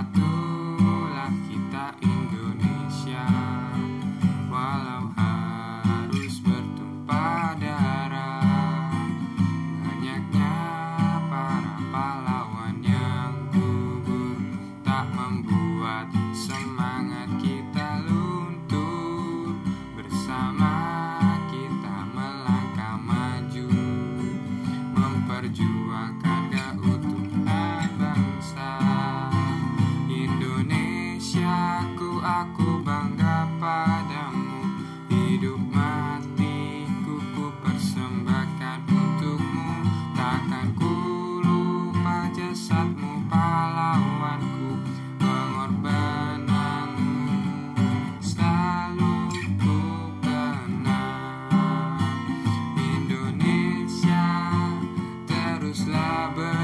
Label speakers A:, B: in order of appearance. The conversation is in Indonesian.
A: Bersatulah kita Indonesia Walau harus bertumpah darah. Banyaknya para pahlawan yang gugur Tak membuat semangat kita luntur. Bersama kita melangkah maju Memperjuangkan aku bangga padamu. Hidup matiku ku persembahkan untukmu. Takkan ku lupa jasadmu pahlawanku Pengorbananmu. Selalu ku kenal. Indonesia teruslah berjalan